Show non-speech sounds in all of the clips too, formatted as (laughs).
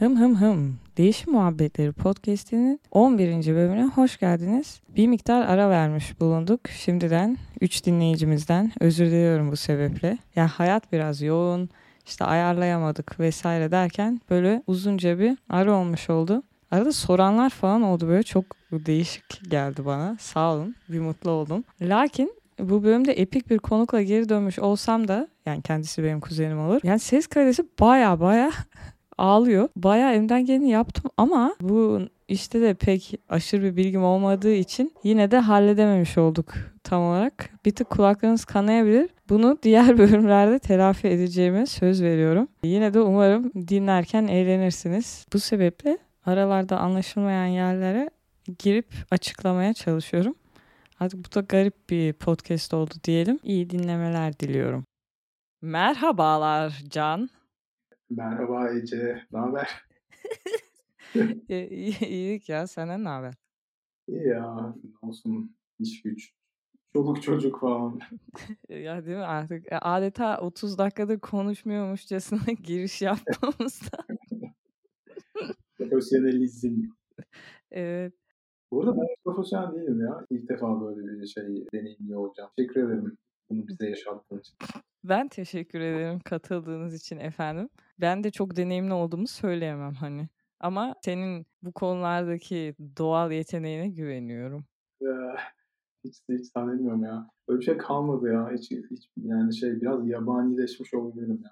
Hım hım hım. Değişim Muhabbetleri podcast'inin 11. bölümüne hoş geldiniz. Bir miktar ara vermiş bulunduk. Şimdiden 3 dinleyicimizden özür diliyorum bu sebeple. Ya hayat biraz yoğun, işte ayarlayamadık vesaire derken böyle uzunca bir ara olmuş oldu. Arada soranlar falan oldu böyle çok değişik geldi bana. Sağ olun bir mutlu oldum. Lakin bu bölümde epik bir konukla geri dönmüş olsam da yani kendisi benim kuzenim olur. Yani ses kalitesi baya baya ağlıyor. Baya elimden geleni yaptım ama bu işte de pek aşırı bir bilgim olmadığı için yine de halledememiş olduk tam olarak. Bir tık kulaklarınız kanayabilir. Bunu diğer (laughs) bölümlerde telafi edeceğime söz veriyorum. Yine de umarım dinlerken eğlenirsiniz. Bu sebeple aralarda anlaşılmayan yerlere girip açıklamaya çalışıyorum. Artık bu da garip bir podcast oldu diyelim. İyi dinlemeler diliyorum. Merhabalar Can. Merhaba Ece, ne haber? (laughs) İyilik ya, senden ne haber? İyi ya, olsun, iş güç, çoluk çocuk falan. (laughs) ya değil mi artık e, adeta 30 dakikada konuşmuyormuşçasına (laughs) giriş yapmamızda. Profesyonelizm. Evet. Bu arada ben profesyonel değilim ya. İlk defa böyle bir şey deneyimliyor olacağım. Teşekkür ederim bunu bize yaşattığın için. Ben teşekkür ederim katıldığınız için efendim. Ben de çok deneyimli olduğumu söyleyemem hani. Ama senin bu konulardaki doğal yeteneğine güveniyorum. Ya, hiç hiç zannetmiyorum ya. Öyle bir şey kalmadı ya. Hiç, hiç yani şey biraz yabanileşmiş olabilirim ya.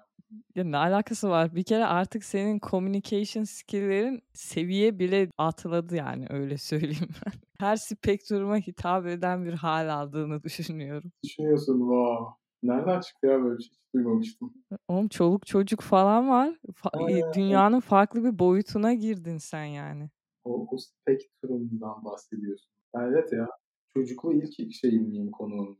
Ya ne alakası var? Bir kere artık senin communication skill'lerin seviye bile atladı yani öyle söyleyeyim ben. Her spektruma hitap eden bir hal aldığını düşünüyorum. Düşünüyorsun wow. Nereden çıktı ya böyle bir şey? Hiç duymamıştım. Oğlum çoluk çocuk falan var. Fa- dünyanın farklı bir boyutuna girdin sen yani. O, o spektrumdan bahsediyorsun. Evet ya. Çocuklu ilk şeyim miyim konuğum?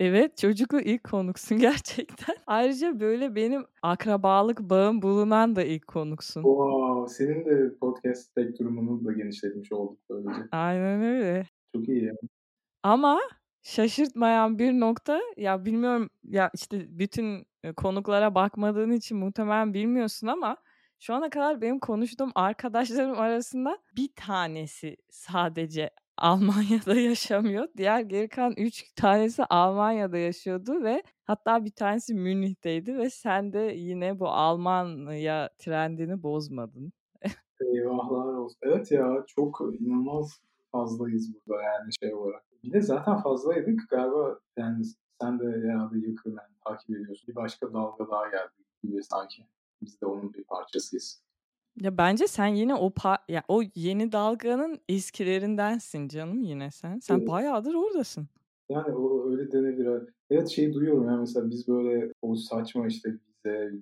Evet çocuklu ilk konuksun (laughs) gerçekten. Ayrıca böyle benim akrabalık bağım bulunan da ilk konuksun. Wow, senin de podcast spektrumunu da genişletmiş olduk böylece. Aynen öyle. Çok iyi ya. Ama şaşırtmayan bir nokta ya bilmiyorum ya işte bütün konuklara bakmadığın için muhtemelen bilmiyorsun ama şu ana kadar benim konuştuğum arkadaşlarım arasında bir tanesi sadece (laughs) Almanya'da yaşamıyor. Diğer geri kalan üç tanesi Almanya'da yaşıyordu ve hatta bir tanesi Münih'teydi ve sen de yine bu Almanya trendini bozmadın. Eyvahlar olsun. Evet ya çok inanılmaz fazlayız burada yani şey olarak. Bir de zaten fazlaydık galiba yani sen de herhalde yakın yani, takip ediyorsun. Bir başka dalga daha geldi gibi sanki. Biz de onun bir parçasıyız. Ya bence sen yine o pa ya o yeni dalganın eskilerindensin canım yine sen. Sen evet. bayağıdır oradasın. Yani o öyle denebilir. Evet şeyi duyuyorum ya mesela biz böyle o saçma işte bize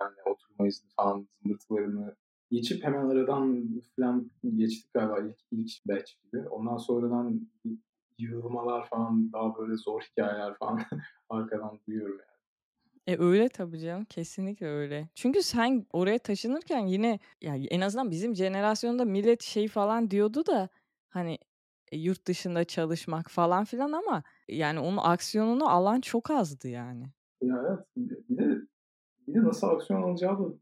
yani oturma izni falan zımbırtılarını geçip hemen aradan falan geçtik galiba ilk, ilk batch gibi. Ondan sonradan yığılmalar falan daha böyle zor hikayeler falan (laughs) arkadan duyuyorum yani. E öyle tabii canım kesinlikle öyle. Çünkü sen oraya taşınırken yine yani en azından bizim jenerasyonda millet şey falan diyordu da hani e, yurt dışında çalışmak falan filan ama yani onun aksiyonunu alan çok azdı yani. Ya evet bir de bir de nasıl aksiyon alacağı da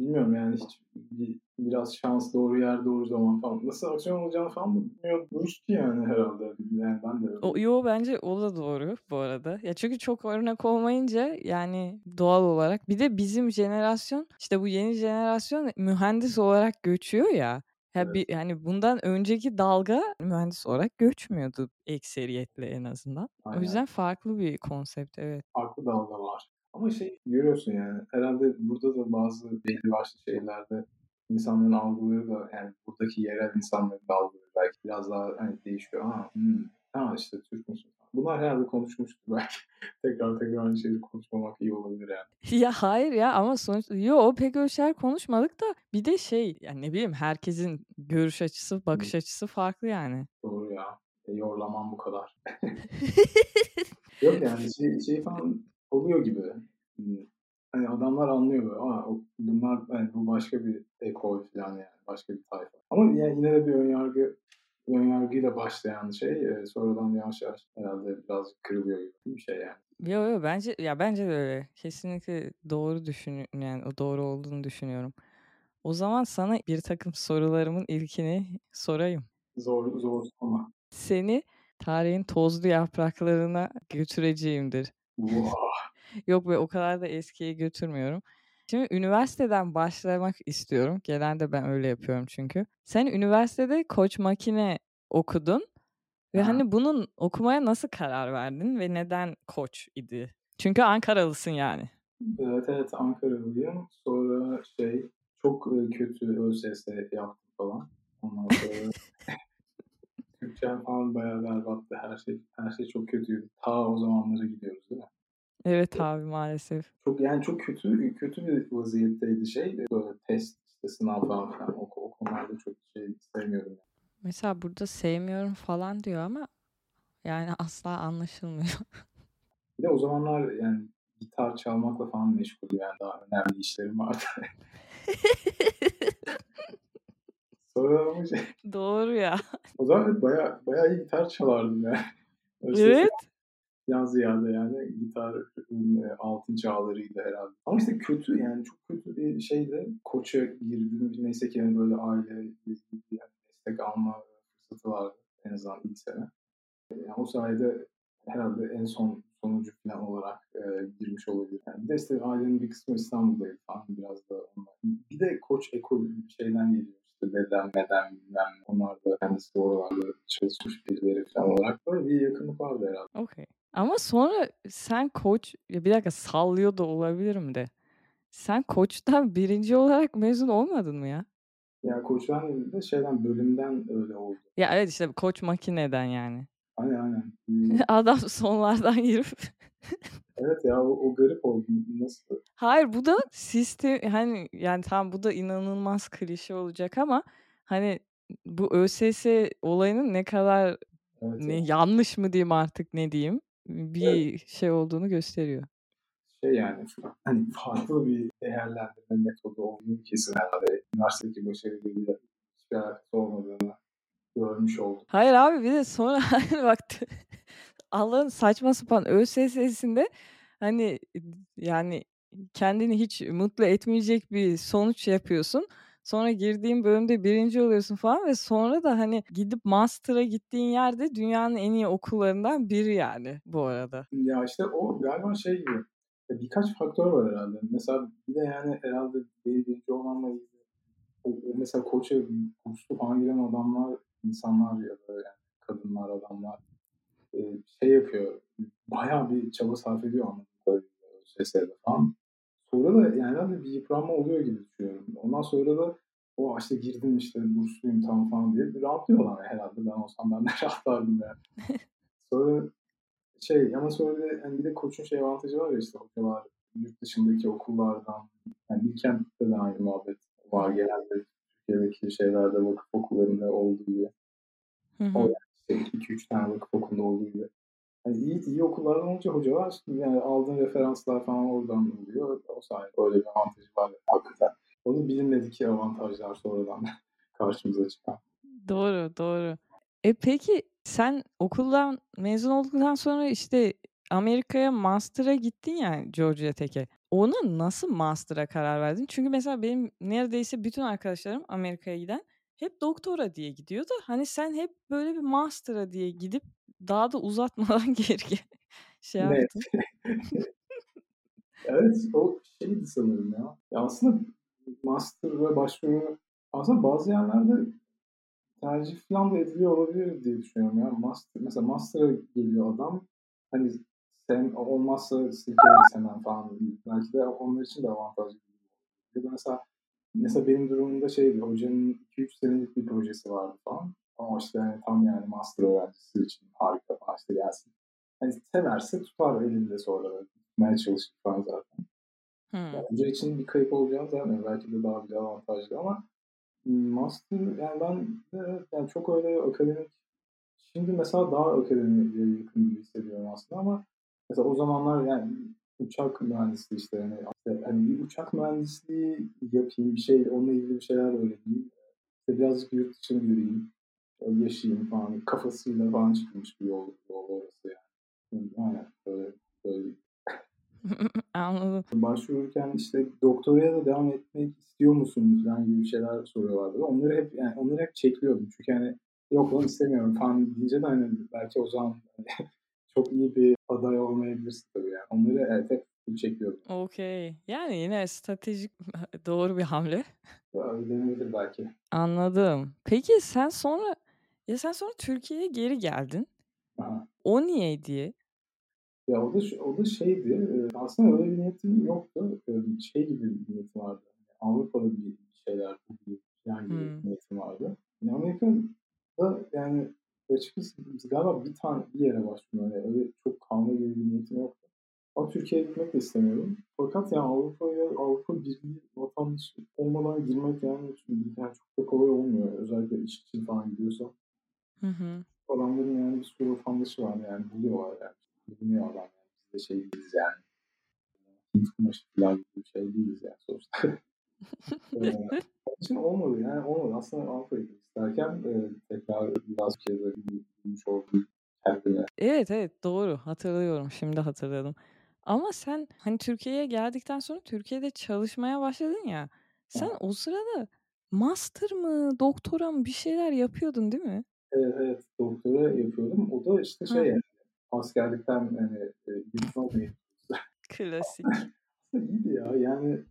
bilmiyorum yani hiç bir, biraz şans doğru yer doğru zaman falan. Nasıl aksiyon olacağını falan bilmiyormuş ki yani herhalde. Yani ben de öyle. O, yo bence o da doğru bu arada. Ya çünkü çok örnek olmayınca yani doğal olarak. Bir de bizim jenerasyon işte bu yeni jenerasyon mühendis olarak göçüyor ya. Ya evet. bir yani bundan önceki dalga mühendis olarak göçmüyordu ekseriyetle en azından. Aynen. O yüzden farklı bir konsept evet. Farklı dalga var. Ama şey görüyorsun yani herhalde burada da bazı belli başlı şeylerde insanların algıları da yani buradaki yerel insanların da algıları belki biraz daha hani değişiyor. Aa, hmm, tamam işte Türk müsün? Bunlar herhalde konuşmuştuk belki. (laughs) tekrar tekrar aynı şeyi konuşmamak iyi olabilir yani. (laughs) Ya hayır ya ama sonuçta yo pek öyle şeyler konuşmadık da bir de şey yani ne bileyim herkesin görüş açısı bakış açısı farklı yani. Doğru ya. E, yorlamam bu kadar. (laughs) Yok yani şey, şey falan oluyor gibi. Hani adamlar anlıyor böyle. Aa, bunlar yani bu başka bir ekol falan yani. Başka bir tayfa. Ama yani yine de bir önyargı önyargıyla başlayan şey e, sonradan yavaş yavaş herhalde biraz kırılıyor gibi bir şey yani. Yok yok bence ya bence de öyle. Kesinlikle doğru düşün yani o doğru olduğunu düşünüyorum. O zaman sana bir takım sorularımın ilkini sorayım. Zor, zor ama. Seni tarihin tozlu yapraklarına götüreceğimdir. Wow. (laughs) Yok be o kadar da eskiye götürmüyorum. Şimdi üniversiteden başlamak istiyorum. Genelde ben öyle yapıyorum çünkü. Sen üniversitede koç makine okudun. Ve Aha. hani bunun okumaya nasıl karar verdin ve neden koç idi? Çünkü Ankaralısın yani. Evet evet Ankaralıyım. Sonra şey çok kötü ÖSS yaptım falan. Ondan sonra (laughs) Türkçem falan bayağı berbattı. Her şey her şey çok kötüydü. Ta o zamanlara gidiyoruz değil mi? Evet abi maalesef. Çok yani çok kötü kötü bir vaziyetteydi şey. Böyle test işte sınav falan filan. O, o konularda çok şey sevmiyorum. Mesela burada sevmiyorum falan diyor ama yani (laughs) asla anlaşılmıyor. Bir de o zamanlar yani gitar çalmakla falan meşgul yani daha önemli işlerim vardı. (laughs) Şey, Doğru ya. o zaman evet bayağı, bayağı iyi gitar çalardım yani. Öyle Evet. Biraz ziyade yani gitar altın çağlarıydı herhalde. Ama işte kötü yani çok kötü bir şeyle koça girdim. Neyse ki yani böyle aile yani destek alma fırsatı vardı en azından ilk sene. Yani o sayede herhalde en son sonucu falan olarak e, girmiş olabilir. Yani bir de işte ailenin bir kısmı İstanbul'daydı falan biraz da onlar. Bir de koç ekol şeyden geliyor. Medem, bilmem ne. Onlar da kendisi oralarda çalışmış birileri falan olarak böyle bir yakınlık vardı herhalde. Okey. Ama sonra sen koç, ya bir dakika sallıyor da olabilirim de. Sen koçtan (laughs) birinci olarak mezun olmadın mı ya? Ya koçtan de şeyden bölümden öyle oldu. Ya evet işte koç makineden yani. Aynen aynen. (laughs) Adam sonlardan girip evet ya o, o garip oldu. Nasıl? Hayır bu da sistem hani yani tam bu da inanılmaz klişe olacak ama hani bu ÖSS olayının ne kadar Evet, ne evet. yanlış mı diyeyim artık ne diyeyim bir şey olduğunu gösteriyor. Şey yani hani farklı bir değerlendirme metodu olduğunu kesin herhalde. Üniversitedeki başarıyla hiçbir alakası olmadığını görmüş oldum. Hayır abi bir de sonra (laughs) hani bak Allah'ın saçma sapan ÖSS'sinde hani yani kendini hiç mutlu etmeyecek bir sonuç yapıyorsun. Sonra girdiğin bölümde birinci oluyorsun falan ve sonra da hani gidip master'a gittiğin yerde dünyanın en iyi okullarından biri yani bu arada. Ya işte o galiba şey gibi. ya Birkaç faktör var herhalde. Mesela bir de yani herhalde birinci olmanla ilgili mesela koça kurslu falan giren adamlar, insanlar ya da yani kadınlar, adamlar e, şey yapıyor. Bayağı bir çaba sarf ediyor anladığım ÖSS'de falan. Sonra da yani herhalde bir yıpranma oluyor gibi düşünüyorum. Ondan sonra da o işte girdim işte bursluyum tam falan diye bir rahatlıyorlar herhalde. Ben olsam ben de (laughs) rahatlardım yani. sonra şey ama sonra da yani bir de koçun şey avantajı var ya işte hocalar yurt dışındaki okullardan yani Bilkent'te de aynı muhabbet var genelde Türkiye'deki şeylerde vakıf okullarında olduğu gibi. Hı hı. O yani 2-3 tane vakıf okulunda olduğu gibi. Yani iyi, iyi okullardan olunca hocalar yani aldığın referanslar falan oradan oluyor. O sayede öyle bir avantajı var hakikaten. O da bilinmedik avantajlar sonradan (laughs) karşımıza çıkan. Doğru doğru. E peki sen okuldan mezun olduktan sonra işte Amerika'ya master'a gittin ya Georgia Tech'e. Ona nasıl master'a karar verdin? Çünkü mesela benim neredeyse bütün arkadaşlarım Amerika'ya giden hep doktora diye gidiyor da hani sen hep böyle bir master'a diye gidip daha da uzatmadan (laughs) geri şey Evet. yaptın. (laughs) Evet o şeydi sanırım ya. ya aslında master ve başvuru aslında bazı yerlerde tercih falan da ediliyor olabilir diye düşünüyorum ya. Master, mesela master'a geliyor adam. Hani sen olmazsa silkeleriz hemen falan. Belki de onlar için de avantajlı. Ya da mesela mesela benim durumumda şeydi. Hocanın 2-3 senelik bir projesi vardı falan. Ama işte yani tam yani master öğrencisi için harika falan işte gelsin. Hani severse tutar elinde sonra. Tutmaya çalışır falan zaten. Hmm. Yani hoca için bir kayıp olacağını zannediyorum. Belki de daha bir avantajlı ama Master yani ben de yani çok öyle akademik şimdi mesela daha akademiye yakın gibi hissediyorum aslında ama mesela o zamanlar yani uçak mühendisliği işte yani, yani bir uçak mühendisliği yapayım bir şey onunla ilgili bir şeyler öğreneyim. İşte birazcık yurt dışını göreyim. Yaşayayım falan. Kafasıyla falan çıkmış bir yol, yol orası yani. Yani böyle, böyle (laughs) Anladım. Başvururken işte doktoraya da devam etmek istiyor musunuz falan gibi şeyler soruyorlardı. Onları hep yani onları hep çekiyordum. Çünkü hani yok lan istemiyorum falan deyince de hani belki o zaman hani çok iyi bir aday olmayabilirsin tabii yani. Onları evet hep çekiyordum. Okey. Yani yine stratejik doğru bir hamle. Öyle denebilir belki. Anladım. Peki sen sonra ya sen sonra Türkiye'ye geri geldin. Aha. O niyeydi? Ya o da, o da şeydi. Aslında öyle bir niyetim yoktu. Şey gibi bir niyetim vardı. Avrupa'da bir şeyler yani gibi hmm. niyetim vardı. Yani Amerika'da yani açıkçası galiba bir tane bir yere başvurdum. Yani öyle çok kalma gibi bir niyetim yoktu. Ama Türkiye'ye gitmek de istemiyorum. Fakat yani Avrupa'ya Avrupa Birliği vatandaşı olmadan girmek yani, yani çok da kolay olmuyor. Özellikle iş için falan gidiyorsa. Hı hı. Adamların yani bir sürü vatandaşı var yani buluyorlar yani. Biliniyor adam yani. Biz de şey değiliz yani. Hint kumaşı falan gibi bir şey değiliz yani sonuçta. (laughs) ee, için olmadı yani olmadı. Aslında Avrupa'ya gitmek isterken e, tekrar biraz kere büyümüş oldum kendime. Evet evet doğru hatırlıyorum şimdi hatırladım. Ama sen hani Türkiye'ye geldikten sonra Türkiye'de çalışmaya başladın ya. Sen o sırada master mı, doktora mı bir şeyler yapıyordun değil mi? Evet, evet doktora yapıyordum. O da işte şey yani askerlikten hani e, Klasik. (laughs) İyiydi ya yani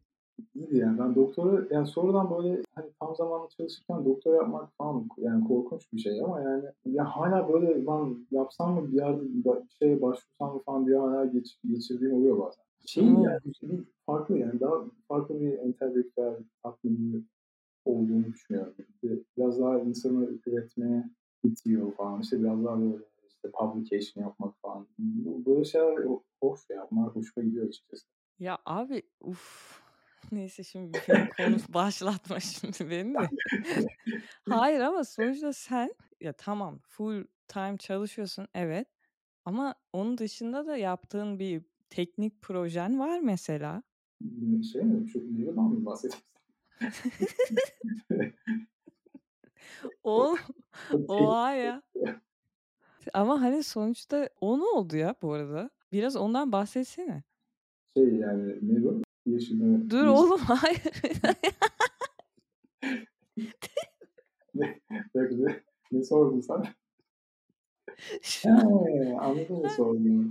iyiydi yani. Ben doktora yani sonradan böyle hani tam zamanlı çalışırken doktora yapmak falan yani korkunç bir şey ama yani ya hala böyle ben yapsam mı bir yerde bir şeye başvursam mı falan diye hala geç, geçirdiğim oluyor bazen. Şey hmm. yani bir farklı yani daha farklı bir entelektüel tatminli olduğunu düşünüyorum. Biraz daha insanı üretmeye itiyor falan. İşte biraz daha böyle işte publication yapmak falan. Böyle şeyler hoş ya. Bunlar hoşuma gidiyor açıkçası. Ya abi uf Neyse şimdi konu (laughs) başlatma şimdi beni de. (laughs) Hayır ama sonuçta sen ya tamam full time çalışıyorsun evet. Ama onun dışında da yaptığın bir teknik projen var mesela. Şey mi? Çok Nero'dan mı bahsediyorsun? (laughs) o, o ya. Ama hani sonuçta o ne oldu ya bu arada? Biraz ondan bahsetsene. Şey yani Nero yaşını... Dur oğlum (laughs) hayır. ne, ne, ne sordun sen? He, anladım ne sorduğunu.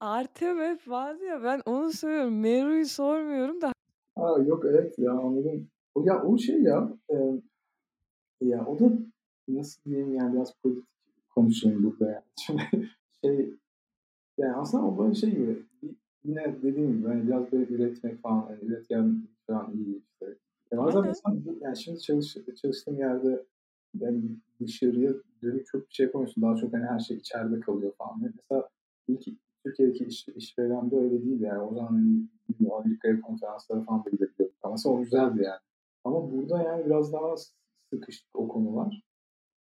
Artemep vardı ya ben onu söylüyorum. Meru'yu sormuyorum da. Ha, yok evet ya anladım. O ya o şey ya e, ya o da nasıl diyeyim yani biraz politik konuşayım burada yani. (laughs) Şimdi şey yani aslında o böyle şey gibi yine dediğim gibi hani biraz böyle üretmek falan yani üretken falan iyi işte. Ya bazen mesela yani şimdi çalış, çalıştığım yerde yani dışarıya dönüp çok bir şey yapamıyorsun. Daha çok hani her şey içeride kalıyor falan. Mesela ilk Türkiye'deki iş, işverende öyle değil yani. O zaman hani Amerika'ya konferanslara falan da gidebiliyorduk. Ama o güzeldi yani. Ama burada yani biraz daha sıkıştık o konular.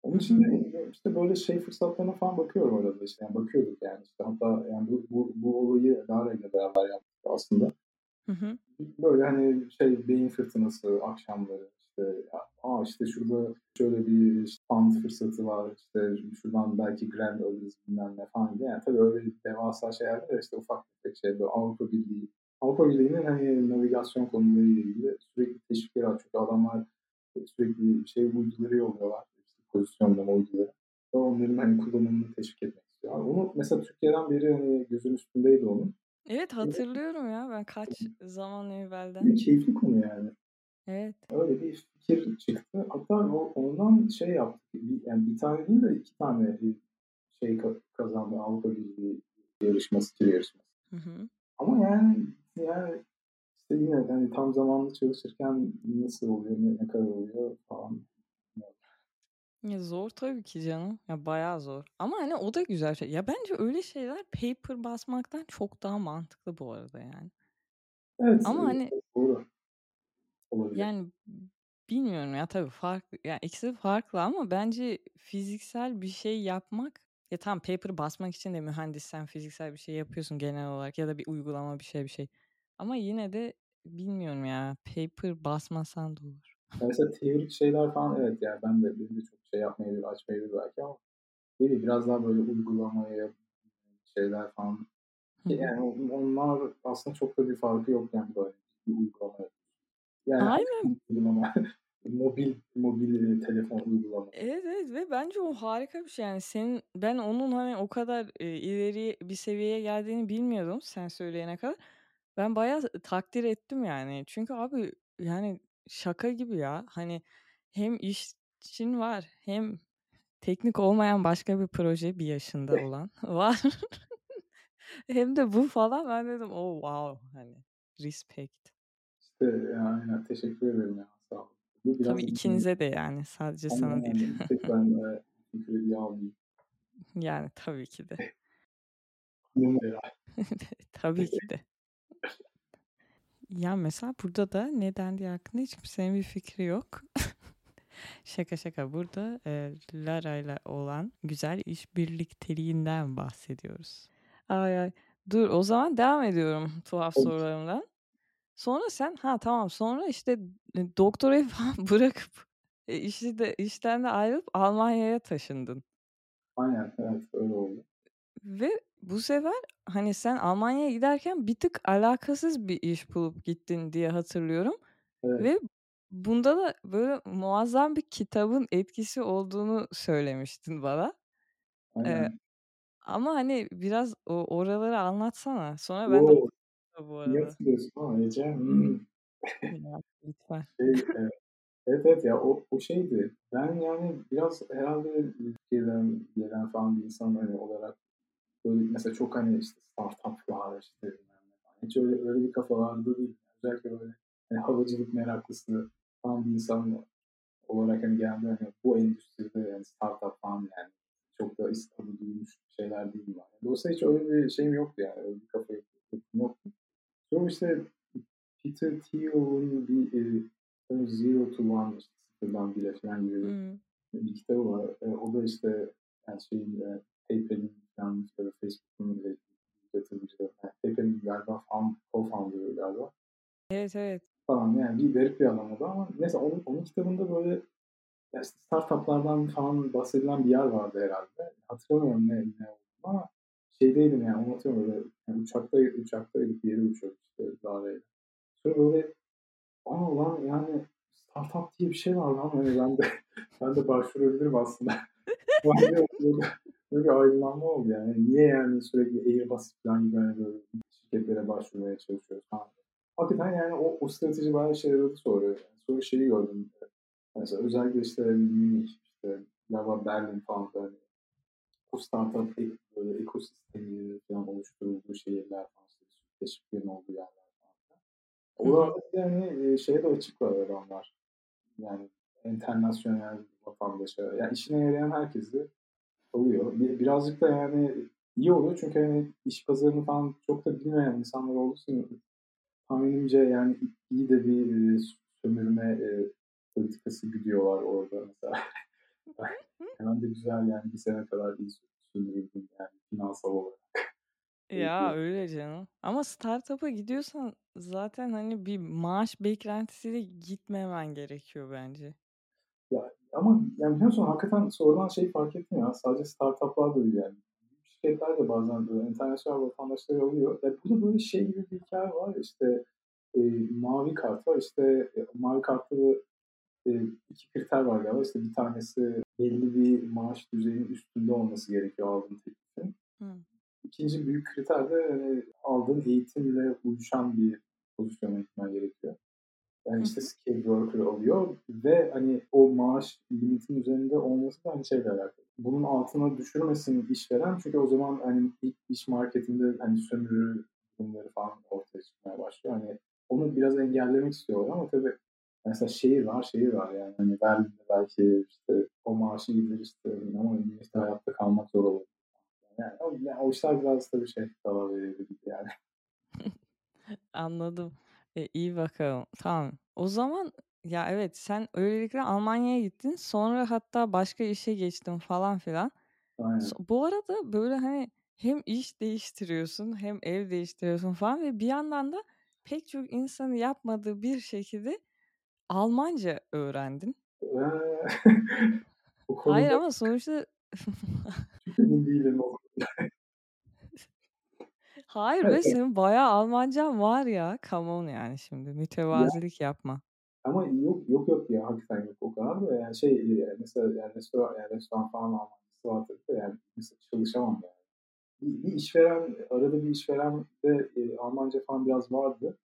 Onun için de işte böyle şey fırsatlarına falan bakıyorum arada işte. Yani bakıyorduk yani işte hatta yani bu, bu, bu olayı Lara ile beraber yaptık aslında. Hı hı. Böyle hani şey beyin fırtınası akşamları işte aa işte şurada şöyle bir işte, fund fırsatı var işte şuradan belki grant alırız bilmem ne falan diye. Yani tabii öyle devasa şeyler de işte ufak tefek şey böyle Avrupa Birliği Avrupa Birliği'nin hani navigasyon konularıyla ilgili sürekli teşvikleri var. Çünkü adamlar sürekli şey uyduları yolluyorlar pozisyonlama uyduları. Ve onların hani kullanımını teşvik etmek istiyor. Yani onu mesela Türkiye'den beri hani gözün üstündeydi onun. Evet hatırlıyorum ya ben kaç zaman evvelden. Bir keyifli konu yani. Evet. Öyle bir fikir çıktı. Hatta o, ondan şey yaptık. Yani bir tane değil de iki tane şey kazandı Avrupa Birliği yarışması, tür yarışması. Hı hı. Ama yani yani işte yine hani tam zamanlı çalışırken nasıl oluyor, ne, ne kadar oluyor falan ya zor tabii ki canım. Ya bayağı zor. Ama hani o da güzel şey. Ya bence öyle şeyler paper basmaktan çok daha mantıklı bu arada yani. Evet. Ama hani doğru. Olabilir. Yani bilmiyorum ya tabii farklı. Yani ikisi farklı ama bence fiziksel bir şey yapmak ya tam paper basmak için de mühendissen fiziksel bir şey yapıyorsun genel olarak ya da bir uygulama bir şey bir şey. Ama yine de bilmiyorum ya paper basmasan da olur. Mesela teorik şeyler falan evet yani ben de benim de çok şey yapmayabilir, açmayabilir belki ama değil biraz daha böyle uygulamaya şeyler falan Yani onlar aslında çok da bir farkı yok yani böyle bir uygulama. Yani Aynen. (laughs) uygulama. mobil mobil telefon uygulama. Evet evet ve bence o harika bir şey yani senin ben onun hani o kadar e, ileri bir seviyeye geldiğini bilmiyordum sen söyleyene kadar. Ben bayağı takdir ettim yani. Çünkü abi yani şaka gibi ya. Hani hem iş için var hem teknik olmayan başka bir proje bir yaşında (laughs) olan (laughs) var. hem de bu falan ben dedim oh wow hani respect. İşte yani teşekkür ederim ya sağ. Bu biraz Tabii ikinize de yani sadece Ama sana yani değil. tek ben e, bu krediyi almayayım. yani tabii ki de. (laughs) Tabii ki de. Ya mesela burada da ne dendiği hakkında hiç kimsenin bir fikri yok. (laughs) şaka şaka burada e, Lara ile olan güzel iş birlikteliğinden bahsediyoruz. Ay ay. Dur o zaman devam ediyorum tuhaf Olur. sorularımdan. Sonra sen ha tamam sonra işte e, doktorayı (laughs) falan bırakıp e, işi de işten de ayrılıp Almanya'ya taşındın. Aynen evet öyle oldu. Ve bu sefer hani sen Almanya'ya giderken bir tık alakasız bir iş bulup gittin diye hatırlıyorum. Evet. Ve bunda da böyle muazzam bir kitabın etkisi olduğunu söylemiştin bana. Ee, Aynen. ama hani biraz o oraları anlatsana. Sonra ben de Oo, okuyayım bu arada. hatırlıyorsun ama Ece. Hmm. Ya, lütfen. Şey, e, evet evet ya o, o şeydi. Ben yani biraz herhalde Türkiye'den gelen falan bir insan hani olarak böyle mesela çok hani işte startuplar işte falan. Hiç öyle, öyle bir kafalarda değil. Özellikle böyle hani havacılık meraklısı falan bir insan olarak hani geldi hani bu endüstride yani startup falan yani çok da İstanbul'da duymuş şeyler değil var. Dolayısıyla hiç öyle bir şeyim yoktu yani. Öyle bir kafa yoktu. Sonra işte Peter Thiel'in bir e, Zero to One işte sıfırdan bire falan gibi Hmm. bir kitabı var. E, o da işte yani şeyin e, PayPal'in falan ya da Facebook'un yatırımcıları. Yani PayPal'in galiba found, co-founder'ı galiba Evet evet. falan yani bir garip bir adam o da ama neyse onun, onun kitabında böyle ya işte startuplardan falan bahsedilen bir yer vardı herhalde. Hatırlamıyorum ne, ne oldu ama şeydeydim yani unutuyorum böyle yani uçakta uçaktaydık bir yere uçuyorduk işte Lara'yla. Sonra böyle aa lan yani startup diye bir şey var lan hani ben de (laughs) ben de başvurabilirim aslında. (laughs) böyle, bir aydınlanma oldu yani. Niye yani sürekli Airbus falan gibi hani böyle şirketlere başvurmaya çalışıyoruz falan. Hakikaten yani o, o strateji bayağı işe yaradı sonra. Yani sonra şeyi gördüm. Mesela özellikle işte Münih, işte galiba Berlin falan böyle bu startup ek, böyle ekosistemi falan oluşturulduğu şehirler falan teşviklerin olduğu yerler falan. Orada yani şeye de açık var adamlar. Yani internasyonel vatandaşa. Yani işine yarayan herkesi oluyor. Birazcık da yani iyi oluyor çünkü hani iş pazarını falan çok da bilmeyen insanlar olduğu için tahminimce yani iyi de bir sömürme e, politikası gidiyorlar orada mesela. (laughs) Hemen de güzel yani bir sene kadar iyi sömürüldüm yani finansal olarak. Ya öyle canım. Ama startup'a gidiyorsan zaten hani bir maaş beklentisiyle gitmemen gerekiyor bence. Ya, ama yani biliyor musun hakikaten sonradan şey fark ettim ya sadece startuplar da öyle yani. Şirketler de bazen böyle internasyonel vatandaşları oluyor. Ya burada böyle şey gibi bir hikaye var işte e, mavi kart var işte e, mavi kartta e, iki kriter var galiba. İşte bir tanesi belli bir maaş düzeyinin üstünde olması gerekiyor aldığın teklifin. İkinci büyük kriter de hani aldığın eğitimle uyuşan bir pozisyona gitmen gerekiyor. Yani işte skilled worker alıyor ve hani o maaş limitin üzerinde olması da hani şeyle alakalı. Bunun altına düşürmesin işveren çünkü o zaman hani iş marketinde hani sömürü durumları falan ortaya çıkmaya başlıyor. Hani onu biraz engellemek istiyorlar ama tabii mesela şehir var, şehir var yani. Hani Berlin'de belki işte o maaşı gider işte ama işte hayatta kalmak zor olur. Yani o, yani o işler biraz tabii şey karar verebilir yani. (laughs) Anladım. E, iyi bakalım. Tamam. O zaman ya evet sen öylelikle Almanya'ya gittin. Sonra hatta başka işe geçtin falan filan. Aynen. Bu arada böyle hani hem iş değiştiriyorsun hem ev değiştiriyorsun falan ve bir yandan da pek çok insanı yapmadığı bir şekilde Almanca öğrendin. (laughs) Bu Hayır konuda ama sonuçta çok emin değilim o konuda. (laughs) Hayır be evet. senin bayağı Almancan var ya. Come on yani şimdi Ya mütevazilik yapma. ama yok yok yok ya hakikaten yok o kadar da yani şey e, mesela yani restoran yani restoran falan Almancası var tabii de yani mesela çalışamam yani. Bir, bir işveren arada bir işveren de e, Almanca falan biraz vardı.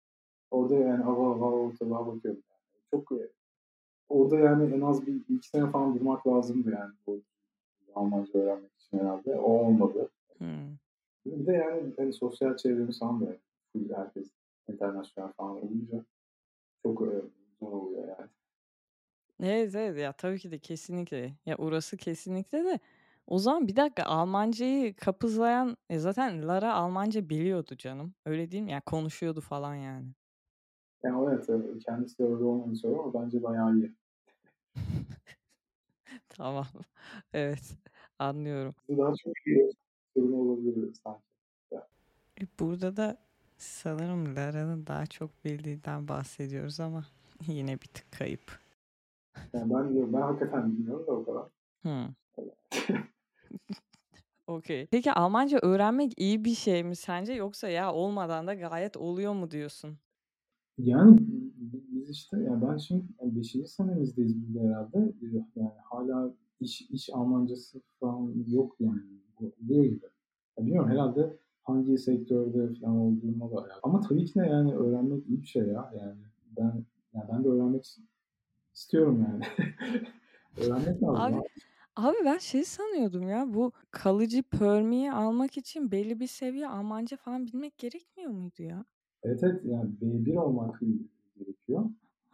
Orada yani hava hava ortalığa bakıyordum yani. Çok e, orada yani en az bir, bir iki sene falan durmak lazımdı yani bu Almanca öğrenmek için herhalde. O olmadı. Hmm. Bir de yani hani sosyal da full herkes internasyonel falan olunca çok e, zor oluyor yani. Evet evet ya tabii ki de kesinlikle. Ya orası kesinlikle de o zaman bir dakika Almancayı kapızlayan e zaten Lara Almanca biliyordu canım. Öyle değil mi? Yani konuşuyordu falan yani. Yani evet e, kendisi de öyle olmadığını söylüyor ama bence bayağı iyi. (laughs) Tamam. Evet. Anlıyorum. Daha çok iyi sorun olabilir sanki. E, Burada da sanırım Lara'nın daha çok bildiğinden bahsediyoruz ama (laughs) yine bir tık kayıp. Yani ben ben hakikaten bilmiyorum da o kadar. Hmm. (laughs) Okey. Peki Almanca öğrenmek iyi bir şey mi sence yoksa ya olmadan da gayet oluyor mu diyorsun? Yani biz işte yani ben şimdi 5. senemizdeyiz burada herhalde. E, Yani hala iş iş Almancası falan yok yani. Bu oluyor gibi. Ya bilmiyorum herhalde hangi sektörde falan olduğuna da alakalı. Ama tabii ki de yani öğrenmek iyi bir şey ya. Yani ben yani ben de öğrenmek istiyorum yani. (laughs) öğrenmek lazım Abi abi. abi ben şey sanıyordum ya bu kalıcı permiyi almak için belli bir seviye Almanca falan bilmek gerekmiyor muydu ya? Evet evet yani B1 olmak gerekiyor.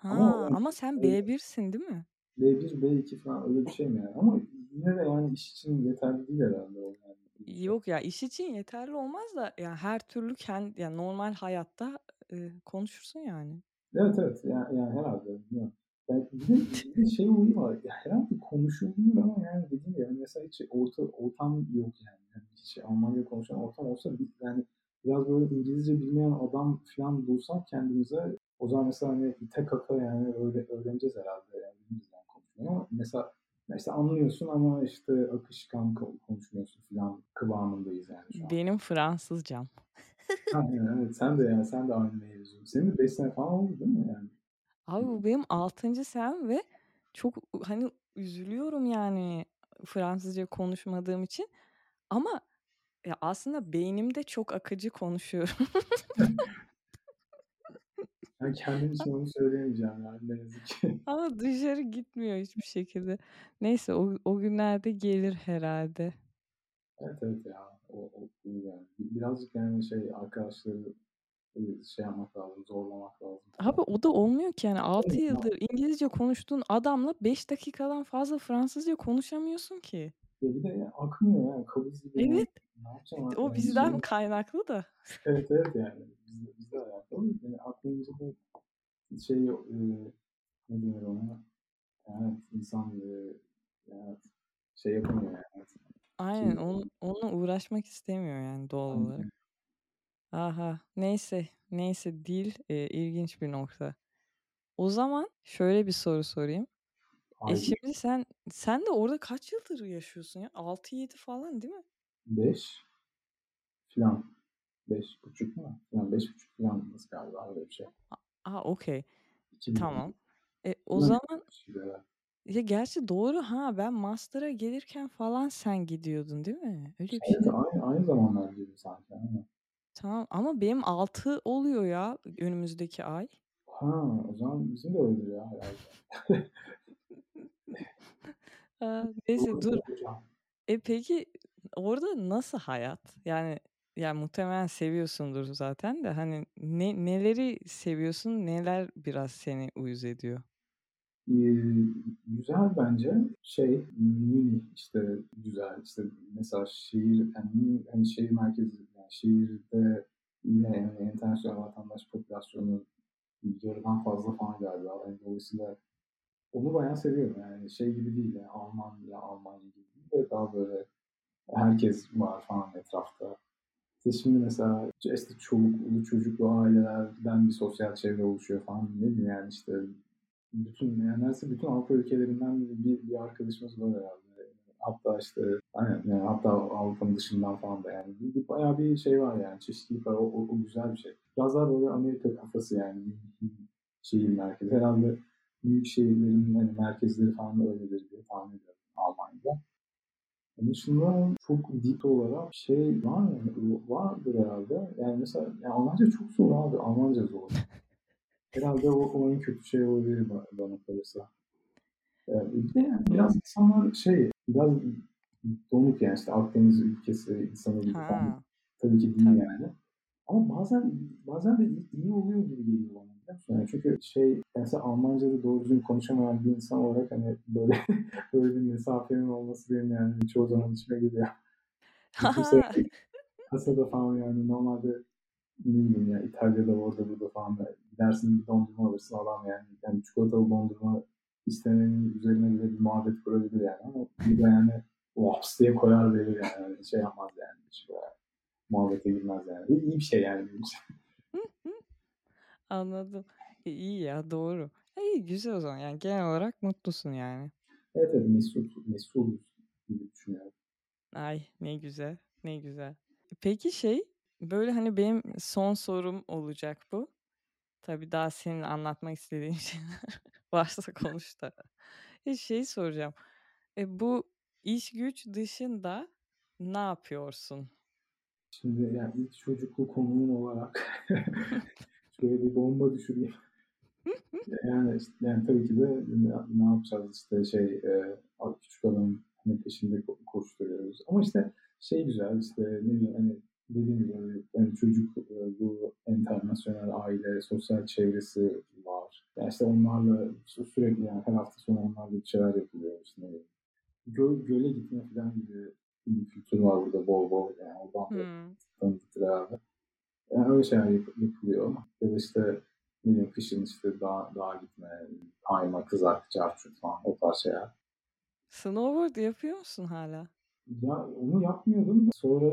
Ama Ha yani ama sen öyle B1'sin değil mi? B1, B2 falan öyle bir şey mi yani? Ama yine de yani iş için yeterli değil herhalde o yani. Yok ya iş için yeterli olmaz da ya her türlü kendi yani normal hayatta e, konuşursun yani. Evet evet yani, yani herhalde bilmiyorum. Yani bir de, bir de şey olayı var. Ya herhalde konuşulur ama yani dediğim gibi yani mesela hiç orta, ortam yok yani. yani hiç Almanca konuşan ortam olsa yani biraz böyle İngilizce bilmeyen adam falan bulsak kendimize o zaman mesela hani tek kaka yani öyle öğreneceğiz herhalde yani ama mesela mesela anlıyorsun ama işte akışkan ko- konuşmuyorsun falan kıvamındayız yani şu an. Benim Fransızcam. Evet sen de yani sen de aynı mevzu. Senin de 5 sene falan oldu değil mi yani? Abi bu benim 6. senem ve çok hani üzülüyorum yani Fransızca konuşmadığım için. Ama ya aslında beynimde çok akıcı konuşuyorum. (laughs) Ben kendim için onu söyleyemeyeceğim yani ne yazık ki. (laughs) Ama dışarı gitmiyor hiçbir şekilde. Neyse o, o günlerde gelir herhalde. Evet evet ya. O, o iyi yani. Birazcık yani şey arkadaşları e, şey yapmak lazım, zorlamak lazım Abi falan. o da olmuyor ki yani 6 Evet, ya, yıldır İngilizce konuştuğun adamla 5 dakikadan fazla Fransızca konuşamıyorsun ki. ya bir de ya, akmıyor ya. Kabız gibi. Evet Ne o bizden şey, kaynaklı da. evet evet yani. Bizde, bizde alakalı. Yani aklımızda da şey e, ne denir ona? Yani insan e, yani şey yapamıyor yani. Aynen Ki, onu, onunla uğraşmak istemiyor yani doğal olarak. yani, Aha neyse neyse dil e, ilginç bir nokta. O zaman şöyle bir soru sorayım. E haydi şimdi sen sen de orada kaç yıldır yaşıyorsun ya? 6-7 falan değil mi? 5 falan. Beş buçuk mu? Yani beş buçuk falan galiba öyle bir şey. Aa okey. 2000 Tamam. E, o Bundan zaman ya gerçi doğru ha ben master'a gelirken falan sen gidiyordun değil mi? Öyle bir Evet, şey. aynı, aynı zamanlar gibi sanki. Aynen. Tamam ama benim 6 oluyor ya önümüzdeki ay. Ha, o zaman bizim de öyle ya herhalde. (laughs) Aa, neyse dur. E peki orada nasıl hayat? Yani yani muhtemelen seviyorsundur zaten de hani ne neleri seviyorsun, neler biraz seni uyuz ediyor? Ee, güzel bence şey Münih işte güzel işte mesela şehir yani hani şehir merkezi yani şehirde yine yani internasyonel vatandaş popülasyonu yarıdan fazla falan galiba. Yani dolayısıyla onu bayağı seviyorum yani şey gibi değil yani Almanya Almanya gibi değil de daha böyle herkes var falan etrafta. İşte şimdi mesela işte çoluklu çocuklu ailelerden bir sosyal çevre oluşuyor falan ne bileyim yani işte bütün yani neredeyse bütün Avrupa ülkelerinden bir, bir arkadaşımız var herhalde. hatta işte aynen, yani hatta Avrupa'nın dışından falan da yani bir, bayağı bir şey var yani çeşitlilik var o, o, o güzel bir şey. Biraz daha böyle Amerika kafası yani şehir merkezi. Herhalde büyük şehirlerin hani merkezleri falan da öyledir diye tahmin ediyorum Almanya'da. Onun dışında çok dip olarak şey var mı? Vardır herhalde. Yani mesela yani Almanca çok zor abi. Almanca zor. (laughs) herhalde o, o en kötü şey olabilir bana kalırsa. Yani bir de yani biraz insanlar şey biraz donuk yani işte Akdeniz ülkesi insanı gibi. Tabii ki değil Tabii. yani. Ama bazen bazen de iyi, iyi oluyor gibi geliyor. Yani çünkü şey mesela Almanca'da doğru düzgün konuşamayan bir insan olarak hani böyle (laughs) böyle bir mesafenin olması benim yani çoğu zaman içime geliyor. (laughs) Kasada falan yani normalde ne bileyim ya İtalya'da orada burada falan da gidersin bir dondurma alırsın adam yani, yani çikolatalı dondurma istemenin üzerine bile bir muhabbet kurabilir yani ama bir de yani laps diye koyar verir yani. yani şey yapmaz yani. Böyle muhabbete girmez yani. İyi, iyi bir şey yani benim için. Anladım. E, iyi ya doğru. E, iyi güzel o zaman. Yani genel olarak mutlusun yani. Evet evet mesut, gibi düşünüyorum. Ay ne güzel. Ne güzel. Peki şey böyle hani benim son sorum olacak bu. Tabii daha senin anlatmak istediğin (laughs) şeyler varsa konuş da. E, şey soracağım. E, bu iş güç dışında ne yapıyorsun? Şimdi yani ilk çocuklu konuğum olarak (laughs) şöyle bir bomba düşüreyim. (laughs) yani, işte, yani tabii ki de ne, yapacağız işte şey e, küçük adamın hani peşinde koşturuyoruz. Ama işte şey güzel işte ne bileyim hani dediğim gibi yani çocuk e, bu internasyonel aile, sosyal çevresi var. Yani işte onlarla sürekli yani her hafta sonu onlarla bir şeyler yapılıyor. İşte ne bileyim. Göl, göle gitme falan gibi bir kültür var burada bol bol yani oradan hmm. tanıdıktır herhalde. Yani öyle şeyler yap, yapılıyor. Ya da işte bileyim kışın işte dağa, dağa gitme, kayma, kızart, çarçurt falan o tarz şeyler. Snowboard yapıyor musun hala? Ya onu yapmıyordum. Sonra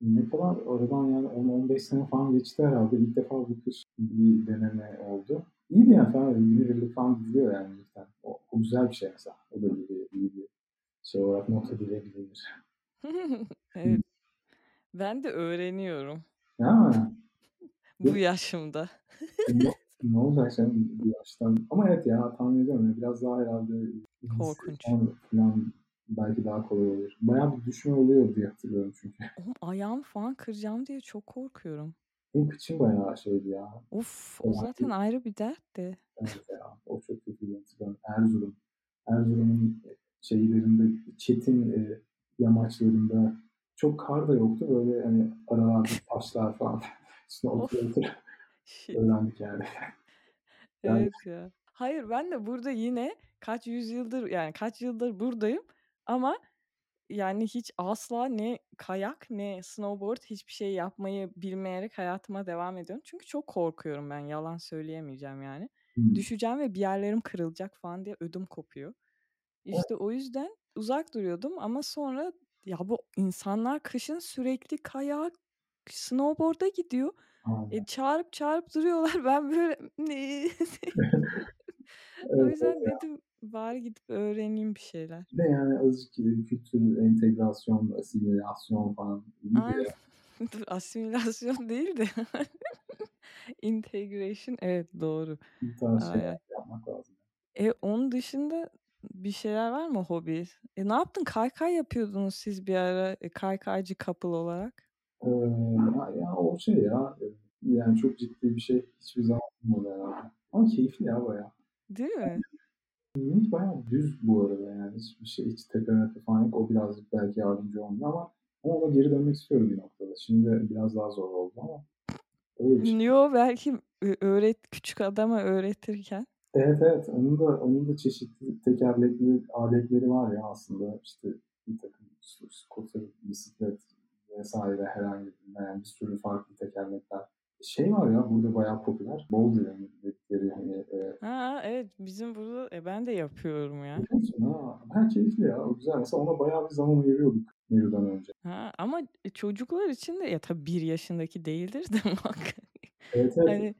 ne kadar aradan yani 10-15 sene falan geçti herhalde. İlk defa bu kış bir deneme oldu. İyi de yani falan günübirlik falan gidiyor yani. O, o güzel bir şey mesela. O da iyi iyi bir şey olarak not edilebilir. (laughs) evet. Ben de öğreniyorum. Ha. Bu yaşımda. E, ne, olacak sen bir yaştan? Ama evet ya tahmin ediyorum. Biraz daha herhalde korkunç. Falan belki daha kolay olur. Bayağı bir düşme oluyor diye hatırlıyorum çünkü. (laughs) Oğlum ayağımı falan kıracağım diye çok korkuyorum. Benim kıçım bayağı şeydi ya. Uf o zaten bir... ayrı bir dertti. Evet ya o çok kötü bir hatırlıyorum. Erzurum. Erzurum'un şeylerinde çetin e, yamaçlarında çok kar da yoktu. Böyle hani aralarda (laughs) taşlar falan. Üstüne oturup (laughs) öğrendik yani. (laughs) yani. Evet ya. Hayır ben de burada yine kaç yüzyıldır yani kaç yıldır buradayım ama yani hiç asla ne kayak ne snowboard hiçbir şey yapmayı bilmeyerek hayatıma devam ediyorum. Çünkü çok korkuyorum ben yalan söyleyemeyeceğim yani. Hmm. Düşeceğim ve bir yerlerim kırılacak falan diye ödüm kopuyor. İşte o yüzden uzak duruyordum ama sonra ya bu insanlar kışın sürekli kayak, snowboard'a gidiyor. E, çağırıp çağırıp duruyorlar. (laughs) Ben böyle (laughs) o yüzden evet, dedim bari gidip öğreneyim bir şeyler. Bir de yani azıcık kültür, entegrasyon, asimilasyon falan. Aynen. (laughs) Dur asimilasyon değil de integration evet doğru. Bir tarz şeyler yapmak lazım. E onun dışında bir şeyler var mı hobi? E, ne yaptın? Kaykay yapıyordunuz siz bir ara e, kaykaycı couple olarak. Ee, ya, ya o şey ya yani çok ciddi bir şey hiçbir zaman olmadı herhalde. Ama keyifli ya baya. Değil mi? Hiç bayağı düz bu arada yani hiçbir şey hiç tepe falan yok. O birazcık belki yardımcı olmuyor ama ama ona geri dönmek istiyorum bir noktada. Şimdi biraz daha zor oldu ama öyle bir şey. Yo belki öğret küçük adama öğretirken Evet evet. Onun da onun da çeşitli tekerlekli aletleri var ya aslında. İşte bir takım scooter, bisiklet vesaire herhangi bir, yani bir sürü farklı tekerlekler. Şey var ya burada bayağı popüler. Boulder'ın dedikleri hani. E, ha evet bizim burada e, ben de yapıyorum ya. Ha, ben keyifli ya. O güzel. Mesela ona bayağı bir zaman ayırıyorduk Nero'dan önce. Ha, ama çocuklar için de ya tabii bir yaşındaki değildir de (laughs) muhakkak. Evet evet. Hani,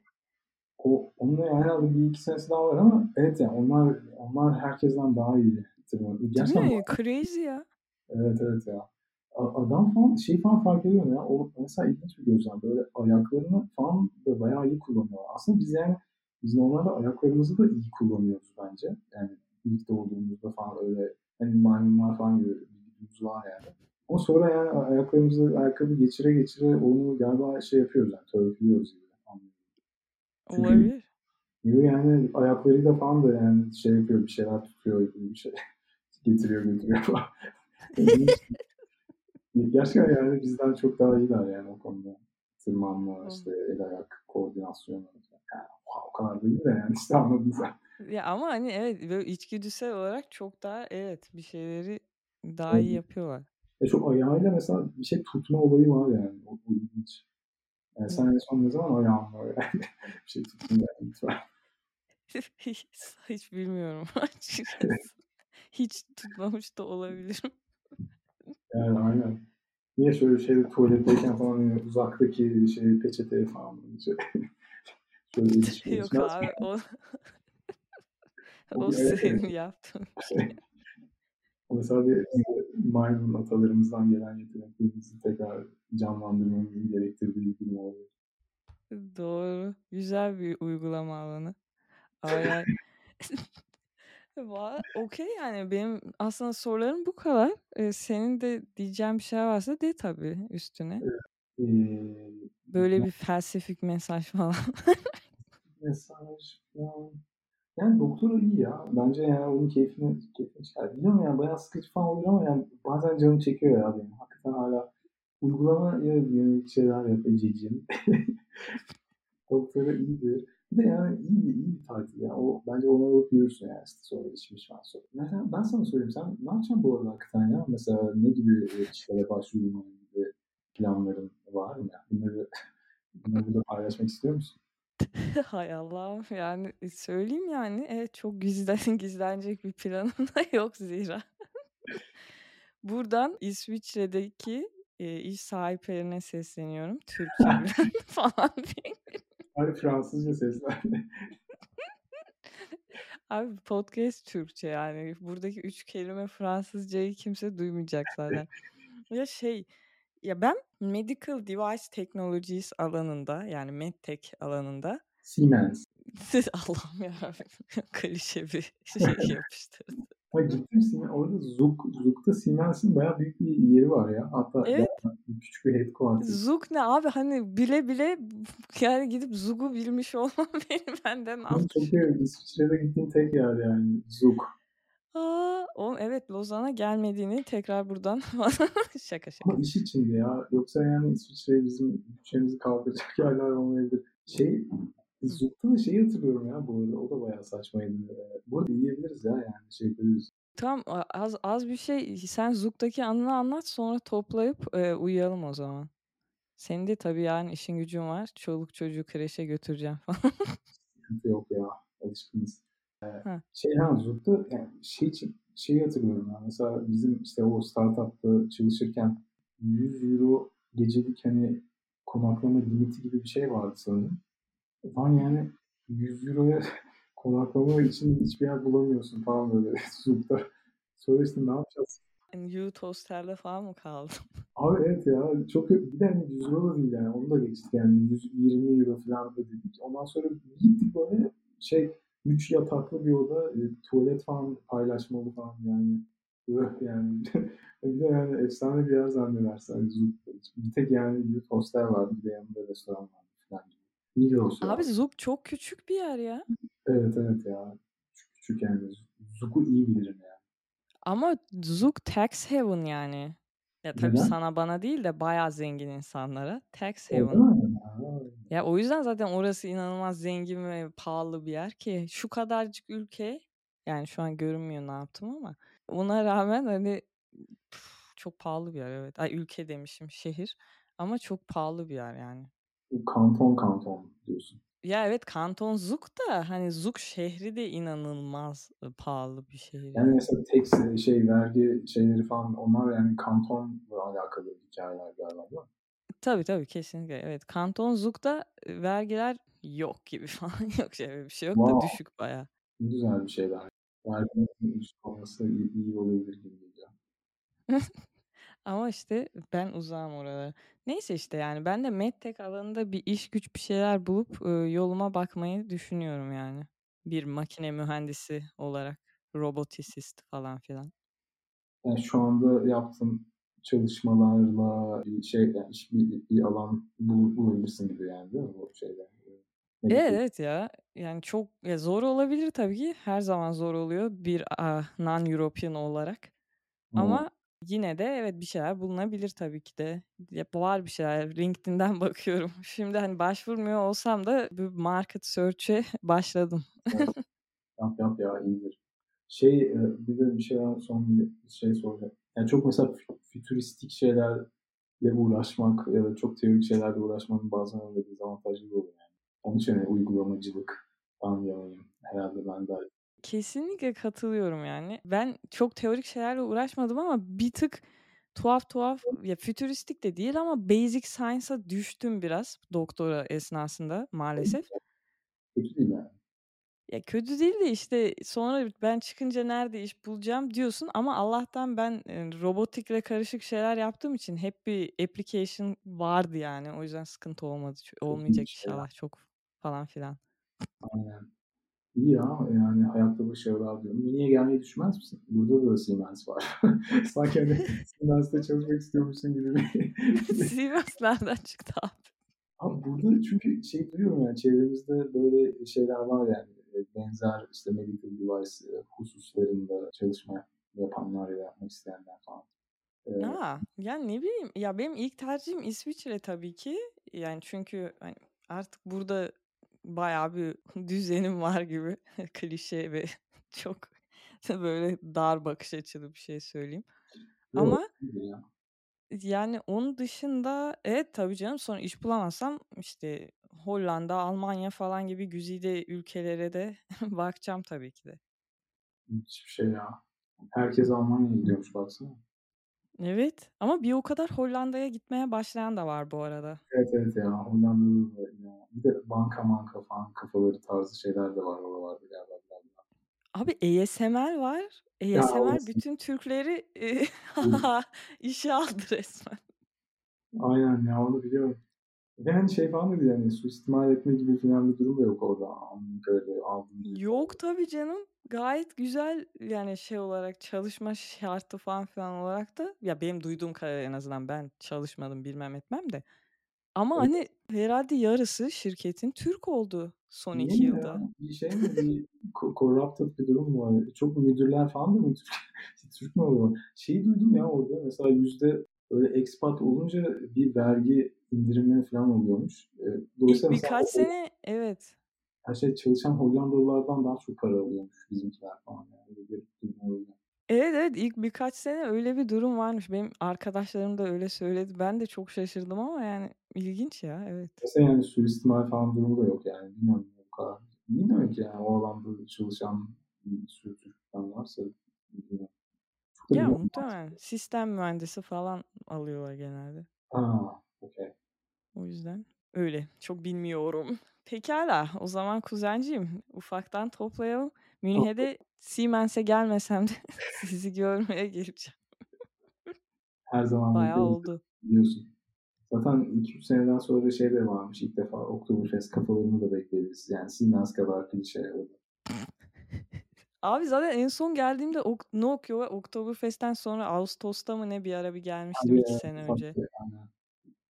o onunla herhalde bir iki senesi daha var ama evet yani onlar onlar herkesten daha iyi. Gerçekten Değil mi? Crazy ya. Evet evet ya. Adam falan şey falan fark ediyor ya. O mesela ilginç bir gözlem. Böyle ayaklarını falan da bayağı iyi kullanıyor. Aslında biz yani biz normalde ayaklarımızı da iyi kullanıyoruz bence. Yani ilk doğduğumuzda falan öyle hani maymunlar falan gibi var yani. Ama sonra yani ayaklarımızı ayakkabı geçire geçire onu galiba şey yapıyoruz yani törpülüyoruz gibi. Olabilir. Çünkü yani ayaklarıyla falan da yani şey yapıyor bir şeyler tutuyor bir şey (laughs) getiriyor götürüyor falan. (laughs) Gerçekten yani bizden çok daha iyiler yani o konuda. Tırmanma, işte el ayak koordinasyonu. Yani, o kadar değil de yani işte anladın sen. Ya ama hani evet böyle içgüdüsel olarak çok daha evet bir şeyleri daha iyi yapıyorlar. E şu ayağıyla mesela bir şey tutma olayı var yani. O, o ilginç. Yani sen en son ne zaman ayağınla yani (laughs) bir şey tuttun yani lütfen. (laughs) Hiç bilmiyorum (laughs) açıkçası. Hiç tutmamış da olabilirim. Yani aynen. Niye şöyle şey tuvaletteyken falan yani uzaktaki şey peçeteye falan (laughs) şey, şöyle ilişki Yok abi o, o (laughs) senin yaptığın şey. (laughs) Mesela bir maymun atalarımızdan gelen yeteneklerimizi tekrar canlandırmamızın gerektirdiği bir durum oluyor. Doğru. Güzel bir uygulama alanı. Aynen. Okey yani benim aslında sorularım bu kadar. Ee, senin de diyeceğin bir şey varsa de tabii üstüne. Ee, Böyle bir felsefik mesaj (laughs) falan. mesaj falan. Yani doktora iyi ya. Bence yani onun keyfini, keyfini çıkar. Biliyorum yani bayağı sıkıcı falan oluyor ama yani bazen canım çekiyor ya benim. Hakikaten hala uygulama yönelik şeyler yapacağım. (laughs) doktora iyidir. Bir de yani iyi bir, iyi bir tatil ya. O, bence onu alıp yürürsün yani işte sonra içmiş falan sonra. Mesela ben sana söyleyeyim sen ne yapacaksın bu arada hakikaten ya? Mesela ne gibi işlere başvurmanın gibi planların var mı? Yani bunları, bunları da paylaşmak istiyor musun? (laughs) Hay Allah'ım yani söyleyeyim yani evet çok gizlen (laughs) gizlenecek bir planım da (laughs) yok zira. Buradan İsviçre'deki e, iş sahiplerine sesleniyorum. Türkçe bilen falan diye. Abi Fransızca seslendi. (laughs) Abi podcast Türkçe yani. Buradaki üç kelime Fransızcayı kimse duymayacak zaten. ya şey ya ben medical device technologies alanında yani medtech alanında Siemens. (laughs) Allah'ım yarabbim (laughs) klişe bir şey yapıştırdı. Ay ciddi misin? Orada Zug, Zug'da Siemens'in bayağı büyük bir yeri var ya. Hatta evet. küçük bir headquarter. Zug ne abi hani bile bile (laughs) yani gidip Zug'u bilmiş olmam (laughs) benim benden almış. Çok iyi. İsviçre'de gittiğim tek yer yani Zug. Aa, o evet Lozan'a gelmediğini tekrar buradan (laughs) şaka şaka. Ama iş içindi ya. Yoksa yani İsviçre bizim bütçemizi kaldıracak yerler olmayabilir. Şey Da şeyi hatırlıyorum ya bu arada. O da bayağı saçmaydı. Bu arada dinleyebiliriz ya yani şey yapabiliriz. Tamam az az bir şey sen Zook'taki anını anlat sonra toplayıp e, uyuyalım o zaman. Senin de tabii yani işin gücün var. Çoluk çocuğu kreşe götüreceğim falan. (laughs) Yok ya alışkınız. Ee, şey ha Zook'ta yani şey için şey hatırlıyorum ya. Mesela bizim işte o startupta çalışırken 100 euro gecelik hani konaklama limiti gibi bir şey vardı sanırım. Lan yani 100 euroya (laughs) konaklama için hiçbir yer bulamıyorsun falan böyle (laughs) Zoom'da. Sonra işte ne yapacağız? Youth Hostel'de falan mı kaldın? (laughs) Abi evet ya çok bir de hani 100 euro da değil yani onu da geçtik yani 120 euro falan da dedik. Ondan sonra gittik böyle şey 3 yataklı bir oda e, tuvalet falan paylaşmalı falan yani. Öh yani. bir de yani efsane bir yer zannedersen. Bir tek yani Youth Hostel vardı bir de yanında restoran vardı ya. Abi Zug çok küçük bir yer ya. Evet evet ya. Küçük, küçük yani. Zug'u iyi bilirim ya. Ama Zug tax haven yani. Ya tabii Neden? sana bana değil de bayağı zengin insanlara. Tax haven. Ya o yüzden zaten orası inanılmaz zengin ve pahalı bir yer ki şu kadarcık ülke yani şu an görünmüyor ne yaptım ama ona rağmen hani çok pahalı bir yer evet. Ay ülke demişim şehir ama çok pahalı bir yer yani. Kanton kanton diyorsun. Ya evet Kanton Zug da hani Zug şehri de inanılmaz pahalı bir şehir. Yani mesela tek şey vergi şeyleri falan onlar yani kantonla alakalı hikayeler galiba değil mi? Tabii tabii kesinlikle evet. Kanton Zug'da vergiler yok gibi (laughs) falan yok şey bir şey yok wow. da düşük baya. Güzel bir şeyler. Verginin düşük olması iyi, iyi olabilir gibi geliyor. (laughs) Ama işte ben uzağım oralara. Neyse işte yani ben de medtech alanında bir iş güç bir şeyler bulup e, yoluma bakmayı düşünüyorum yani. Bir makine mühendisi olarak robotisist falan filan. Yani şu anda yaptığım çalışmalarla bir şey yani bir, bir alan bul, bulabilirsin gibi yani değil mi bu şeyde? Evet evet ya yani çok ya zor olabilir tabii ki her zaman zor oluyor bir uh, non-European olarak ama yine de evet bir şeyler bulunabilir tabii ki de ya, var bir şeyler LinkedIn'den (laughs) bakıyorum şimdi hani başvurmuyor olsam da bir market search'e (laughs) başladım. Yap (laughs) yap ya iyidir. Şey bir de bir şey son bir şey soracağım. Yani çok mesela fütüristik şeylerle uğraşmak ya da çok teorik şeylerle uğraşmanın bazen öyle dezavantajları oluyor yani. Onun için yani uygulamacılık yanayım. Herhalde ben de Kesinlikle katılıyorum yani. Ben çok teorik şeylerle uğraşmadım ama bir tık tuhaf tuhaf ya fütüristik de değil ama basic science'a düştüm biraz doktora esnasında maalesef. Kötü değil yani. Ya kötü değil de işte sonra ben çıkınca nerede iş bulacağım diyorsun ama Allah'tan ben robotikle karışık şeyler yaptığım için hep bir application vardı yani. O yüzden sıkıntı olmadı. Olmayacak şey inşallah çok falan filan. Aynen. İyi ya yani hayatta başarılar diyorum. Mini'ye gelmeyi düşünmez misin? Burada da Siemens var. (laughs) Sanki hani Siemens'te çalışmak istiyormuşsun gibi bir... (laughs) (laughs) Siemens nereden çıktı abi? Abi burada çünkü şey duyuyorum yani çevremizde böyle şeyler var yani benzer işte medical device hususlarında çalışma yapanlar ya yapmak isteyenler falan. Ee, Aa, yani ne bileyim ya benim ilk tercihim İsviçre tabii ki. Yani çünkü hani artık burada bayağı bir (laughs) düzenim var gibi (laughs) klişe ve (laughs) çok böyle dar bakış açılı bir şey söyleyeyim. Yok, Ama ya. yani onun dışında evet tabii canım sonra iş bulamazsam işte Hollanda, Almanya falan gibi güzide ülkelere de bakacağım tabii ki de. Hiçbir şey ya. Herkes Almanya'ya gidiyormuş baksana. Evet ama bir o kadar Hollanda'ya gitmeye başlayan da var bu arada. Evet evet ya Hollanda'da da ya. Bir de banka manka falan kafaları tarzı şeyler de var oralarda galiba. Abi ASMR var. ASMR bütün Türkleri e, (laughs) işe aldı resmen. Aynen ya onu biliyorum. Ve hani şey falan dedi yani suistimal etme gibi falan bir durum da yok orada. Böyle aldım. Yok tabii canım. Gayet güzel yani şey olarak çalışma şartı falan filan olarak da ya benim duyduğum kadar en azından ben çalışmadım bilmem etmem de. Ama evet. hani herhalde yarısı şirketin Türk oldu son Niye iki ya? yılda. Bir şey mi? Bir corrupted bir durum mu var? Çok müdürler falan da mı Türk? (laughs) Türk mü oluyor? Şeyi duydum ya orada mesela yüzde böyle expat olunca bir vergi indirimi falan oluyormuş. Dolayısıyla İlk birkaç sene evet. Her şey çalışan Hollandalılardan daha çok para alıyormuş bizimkiler falan. Yani. Bir Evet evet ilk birkaç sene öyle bir durum varmış. Benim arkadaşlarım da öyle söyledi. Ben de çok şaşırdım ama yani ilginç ya evet. Mesela yani suistimal falan durumu da yok yani. Bilmiyorum bu kadar. Ne demek yani o alanda çalışan bir sürü Türk'ten varsa bilmiyorum. Ya muhtemelen. Sistem mühendisi falan alıyorlar genelde. Aa, okey. O yüzden öyle. Çok bilmiyorum. (laughs) Pekala. O zaman kuzenciğim ufaktan toplayalım. Münih'e Siemens'e gelmesem de (laughs) sizi görmeye geleceğim. (laughs) Her zaman Bayağı oldu. Biliyorsun. Zaten 2-3 seneden sonra şey de varmış ilk defa Oktoberfest kafalarını da bekleriz. Yani Siemens kadar klişe oldu. Abi zaten en son geldiğimde ok ne okuyor? Oktoberfest'ten sonra Ağustos'ta mı ne bir ara bir gelmiştim Abi, iki sene önce. Aynen.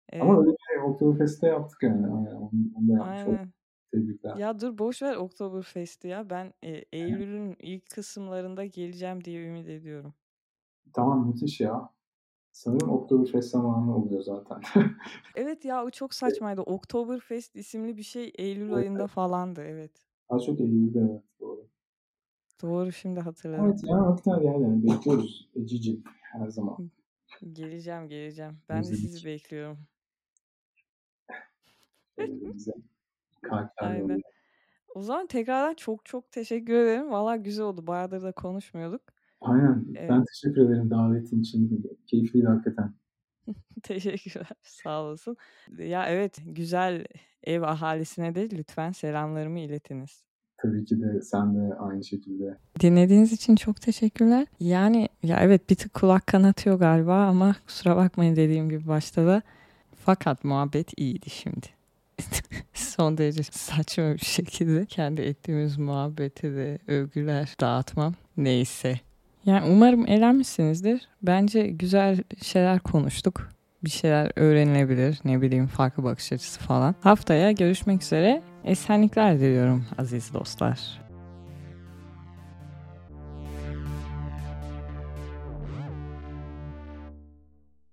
Evet. Ama öyle bir şey Oktoberfest'te yaptık yani. Aynen. Onu, onu da yapmış Aynen. Tebrikler. Ya dur boş ver Oktoberfest'i ya. Ben e, Eylül'ün ilk kısımlarında geleceğim diye ümit ediyorum. Tamam müthiş ya. Sanırım Oktoberfest zamanı oluyor zaten. (laughs) evet ya o çok saçmaydı. Oktoberfest isimli bir şey Eylül evet. ayında falandı evet. Daha çok Eylül'de evet doğru. Doğru şimdi hatırladım. Evet ya hakikaten yani bekliyoruz Ecicim her zaman. Geleceğim geleceğim. Ben Özledik. de sizi bekliyorum. (laughs) Aynen. O zaman tekrardan çok çok teşekkür ederim. Valla güzel oldu. Bayağıdır da konuşmuyorduk. Aynen. Ee, ben teşekkür ederim davetin için. Keyifliydi hakikaten. (laughs) Teşekkürler. Sağ olasın. Ya evet güzel ev ahalisine de lütfen selamlarımı iletiniz. Tabii ki de sen de aynı şekilde. Dinlediğiniz için çok teşekkürler. Yani ya evet bir tık kulak kanatıyor galiba ama kusura bakmayın dediğim gibi başta da. Fakat muhabbet iyiydi şimdi. (laughs) Son derece saçma bir şekilde kendi ettiğimiz muhabbeti de övgüler dağıtmam. Neyse. Yani umarım eğlenmişsinizdir. Bence güzel şeyler konuştuk. Bir şeyler öğrenilebilir. Ne bileyim farklı bakış açısı falan. Haftaya görüşmek üzere. Esenlikler diliyorum aziz dostlar.